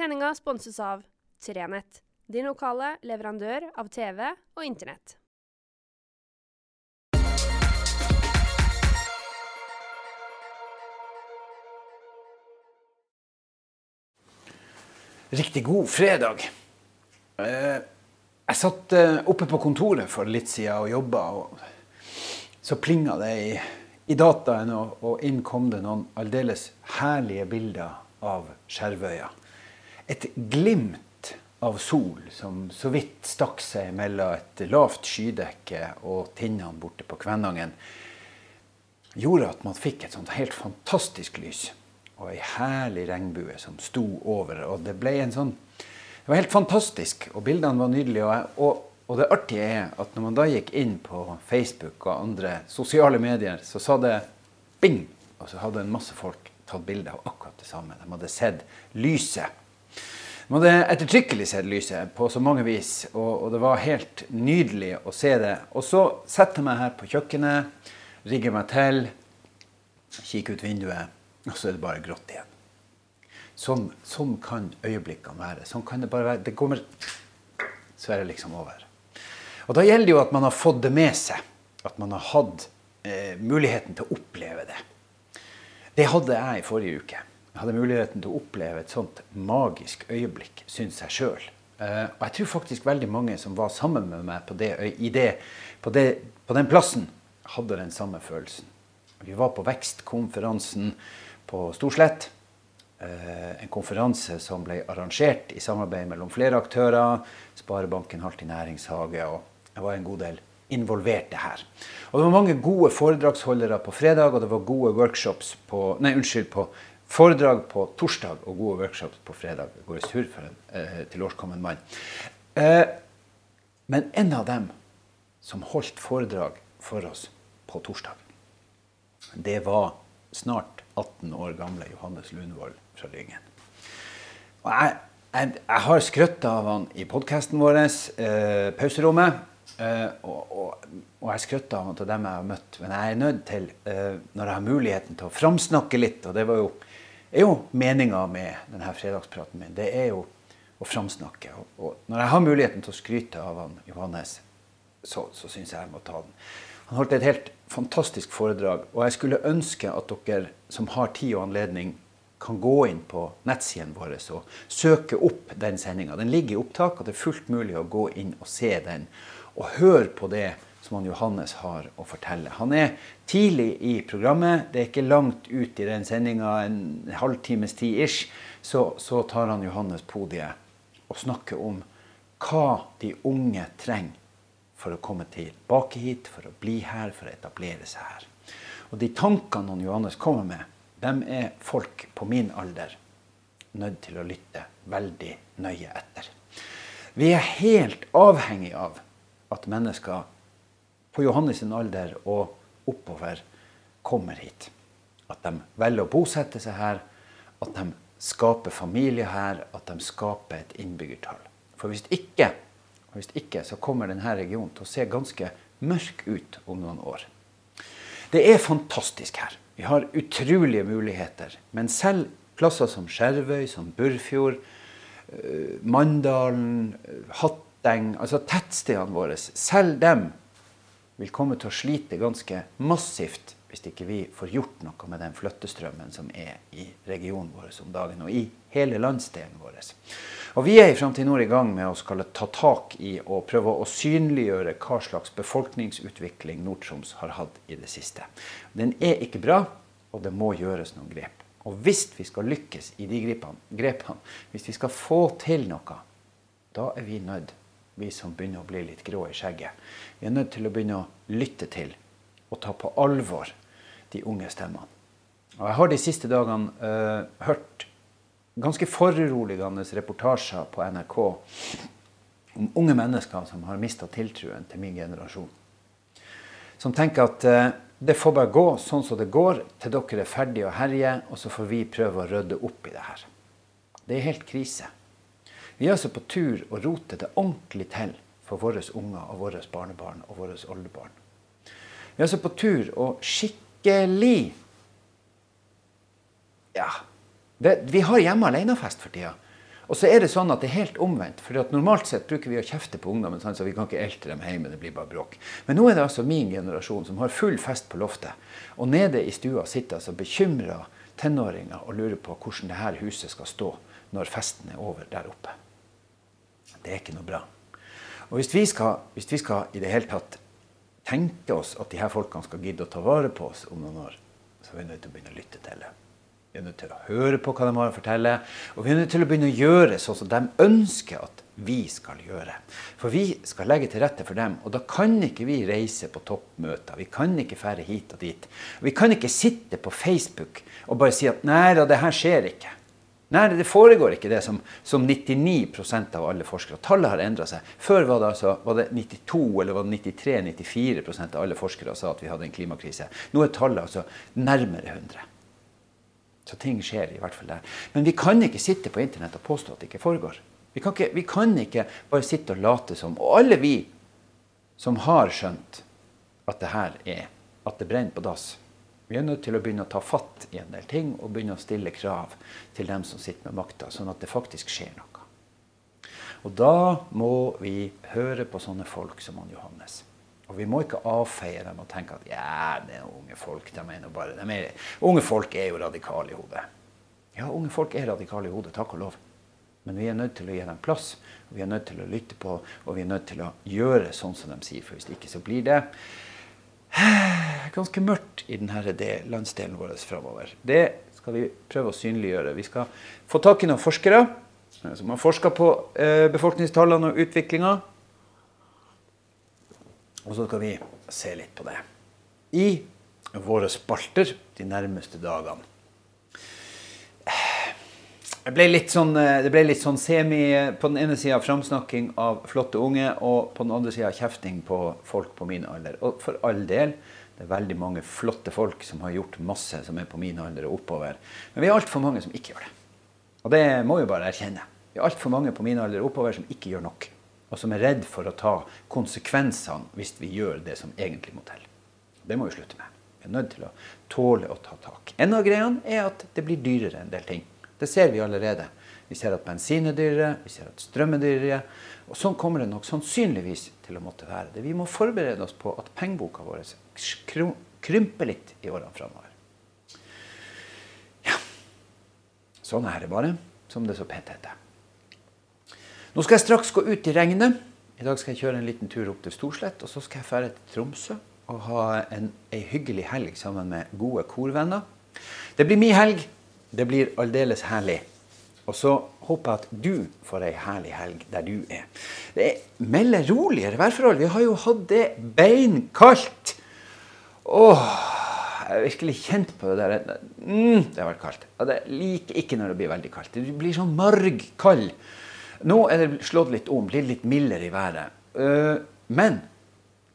Sendinga sponses av Trenett, din lokale leverandør av TV og Internett. Riktig god fredag. Eh, jeg satt eh, oppe på kontoret for litt siden og jobba, og så plinga det i, i dataen, og, inn kom det noen aldeles herlige bilder av Skjervøya. Et glimt av sol som så vidt stakk seg mellom et lavt skydekke og tinnene borte på Kvænangen, gjorde at man fikk et sånt helt fantastisk lys og ei herlig regnbue som sto over. Og det ble en sånn Det var helt fantastisk, og bildene var nydelige. Og, og, og, det artige er at når man da gikk inn på Facebook og andre sosiale medier, så sa det bing! Og så hadde en masse folk tatt bilde av akkurat det samme. De hadde sett lyset. De hadde ettertrykkelig sett lyset på så mange vis, og, og det var helt nydelig å se det. Og så setter jeg meg her på kjøkkenet, rigger meg til, kikker ut vinduet og så er det bare grått igjen. Sånn, sånn kan øyeblikkene være. Sånn kan det bare være. Det kommer Så er det liksom over. Og da gjelder det jo at man har fått det med seg. At man har hatt eh, muligheten til å oppleve det. Det hadde jeg i forrige uke. Hadde muligheten til å oppleve et sånt magisk øyeblikk, syns jeg sjøl. Eh, og jeg tror faktisk veldig mange som var sammen med meg på, det, det, på, det, på den plassen, hadde den samme følelsen. Vi var på vekstkonferansen på Storslett. Eh, en konferanse som ble arrangert i samarbeid mellom flere aktører. Sparebanken Halti næringshage. og Jeg var en god del involverte her. Og Det var mange gode foredragsholdere på fredag, og det var gode workshops på, nei, unnskyld, på foredrag på torsdag og gode workshops på fredag. Går sur for en eh, tilårskommen mann. Eh, men en av dem som holdt foredrag for oss på torsdag, det var snart 18 år gamle Johannes Lundvold fra Lyngen. Og jeg, jeg, jeg har skrøtt av han i podkasten vår, eh, Pauserommet. Eh, og, og, og, jeg skrøtter av til dem jeg har møtt. Men jeg er nødt til, eh, når jeg har muligheten til å framsnakke litt, og det var jo, er jo meninga med denne fredagspraten min, det er jo å framsnakke. Og, og, når jeg har muligheten til å skryte av han Johannes, så, så syns jeg jeg må ta den. Han holdt et helt fantastisk foredrag. Og jeg skulle ønske at dere som har tid og anledning, kan gå inn på nettsidene våre og søke opp den sendinga. Den ligger i opptak, og det er fullt mulig å gå inn og se den. Og høre på det som han Johannes har å fortelle. Han er tidlig i programmet. Det er ikke langt ut i den sendinga, en halvtimes tid ish, så, så tar han Johannes podiet og snakker om hva de unge trenger for å komme tilbake hit, for å bli her, for å etablere seg her. Og de tankene han Johannes kommer med, dem er folk på min alder nødt til å lytte veldig nøye etter. Vi er helt avhengig av at mennesker på Johannes' sin alder og oppover kommer hit. At de velger å bosette seg her, at de skaper familie her, at de skaper et innbyggertall. For hvis ikke Hvis ikke så kommer denne regionen til å se ganske mørk ut om noen år. Det er fantastisk her. Vi har utrolige muligheter. Men selv plasser som Skjervøy, som Burfjord, eh, Mandalen, eh, Hatteng, altså tettstedene våre, selv dem vil komme til å slite ganske massivt hvis ikke vi får gjort noe med den flyttestrømmen som er i regionen vår om dagen, og i hele landsdelen vår. Og Vi er i Framtid Nord i gang med å skal ta tak i og prøve å synliggjøre hva slags befolkningsutvikling Nord-Troms har hatt i det siste. Den er ikke bra, og det må gjøres noen grep. Og hvis vi skal lykkes i de grepene, grepene hvis vi skal få til noe, da er vi nødt, vi som begynner å bli litt grå i skjegget, vi er nødt til å begynne å lytte til og ta på alvor de unge stemmene. Og Jeg har de siste dagene uh, hørt ganske foruroligende reportasjer på NRK om unge mennesker som har mista tiltruen til min generasjon. Som tenker at uh, det får bare gå sånn som det går, til dere er ferdige å herje, og så får vi prøve å rydde opp i det her. Det er helt krise. Vi er altså på tur å rote det ordentlig til for våre unger og våre barnebarn og våre oldebarn. Vi er altså på tur å skikkelig Ja. Det, vi har hjemme alene-fest for tida. Og så er det sånn at det er helt omvendt. for Normalt sett bruker vi å kjefte på ungdommen, sånn, så vi kan ikke elte dem hjemme. det blir bare bråk. Men nå er det altså min generasjon som har full fest på loftet. Og nede i stua sitter altså bekymra tenåringer og lurer på hvordan det her huset skal stå når festen er over der oppe. Det er ikke noe bra. Og hvis vi skal, hvis vi skal i det hele tatt tenke oss at de her folkene skal gidde å ta vare på oss om noen år, så er vi nødt til å begynne å lytte til det. Vi er nødt til å høre på hva de har å fortelle, og vi er nødt til å begynne å gjøre sånn som de ønsker at vi skal gjøre. For vi skal legge til rette for dem, og da kan ikke vi reise på toppmøter. Vi kan ikke fære hit og dit. Vi kan ikke sitte på Facebook og bare si at nei da, det her skjer ikke. Nei, det foregår ikke det som, som 99% av alle forskere. Tallet har endra seg. Før var det, altså, var det 92 eller var det 93-94% av alle forskere sa at vi hadde en klimakrise. Nå er tallet altså nærmere 100. Så ting skjer i hvert fall der. Men vi kan ikke sitte på internett og påstå at det ikke foregår. Vi kan ikke, vi kan ikke bare sitte og late som. Og alle vi som har skjønt at det her er at det brenner på dass. Vi er nødt til å begynne å ta fatt i en del ting og begynne å stille krav til dem som sitter med makta, sånn at det faktisk skjer noe. Og da må vi høre på sånne folk som han Johannes. Og vi må ikke avfeie dem og tenke at ja, det er unge folk. De er bare, de er, unge folk er jo radikale i hodet. Ja, unge folk er radikale i hodet, takk og lov. Men vi er nødt til å gi dem plass, vi er nødt til å lytte på, og vi er nødt til å gjøre sånn som de sier. For hvis ikke så blir det ganske mørkt i denne landsdelen vår framover. Det skal vi prøve å synliggjøre. Vi skal få tak i noen forskere som har forska på eh, befolkningstallene og utviklinga. Og så skal vi se litt på det i våre spalter de nærmeste dagene. Det ble litt sånn, ble litt sånn semi På den ene sida framsnakking av flotte unge, og på den andre sida kjefting på folk på min alder. Og for all del, det er veldig mange flotte folk som har gjort masse som er på min alder og oppover. Men vi er altfor mange som ikke gjør det. Og det må vi bare erkjenne. Vi er altfor mange på min alder og oppover som ikke gjør nok og som er redd for å ta konsekvensene hvis vi gjør det som egentlig må til. Det må vi slutte med. Vi er nødt til å tåle å ta tak. En av greiene er at det blir dyrere en del ting. Det ser vi allerede. Vi ser at bensin er dyrere, vi ser at strøm er dyrere. Og sånn kommer det nok sannsynligvis til å måtte være det. Vi må forberede oss på at pengeboka vår krymper litt i årene framover. Ja. Sånn er det bare, som det så pent heter. Nå skal jeg straks gå ut i regnet. I dag skal jeg kjøre en liten tur opp til Storslett. Og så skal jeg fære til Tromsø og ha en, ei hyggelig helg sammen med gode korvenner. Det blir min helg. Det blir aldeles herlig. Og så håper jeg at du får ei herlig helg der du er. Det er melder roligere værforhold. Vi har jo hatt det beinkaldt. Åh, jeg har virkelig kjent på det der. Mm, det har vært kaldt. Det liker ikke når det blir veldig kaldt. Det blir sånn marg kald. Nå er det slått litt om, blir litt mildere i været. Eh, men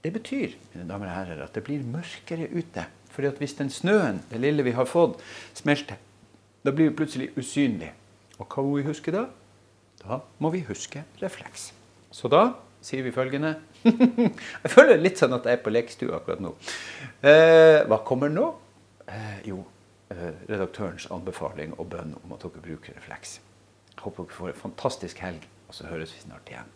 det betyr mine damer og herrer, at det blir mørkere ute. Fordi at hvis den snøen, det lille vi har fått, smelter, da blir vi plutselig usynlig. Og hva må vi huske da? Da må vi huske refleks. Så da sier vi følgende Jeg føler litt sånn at jeg er på lekestua akkurat nå. Eh, hva kommer nå? Eh, jo, eh, redaktørens anbefaling og bønn om at dere bruker refleks. Håper dere får en fantastisk helg, og så høres vi snart igjen.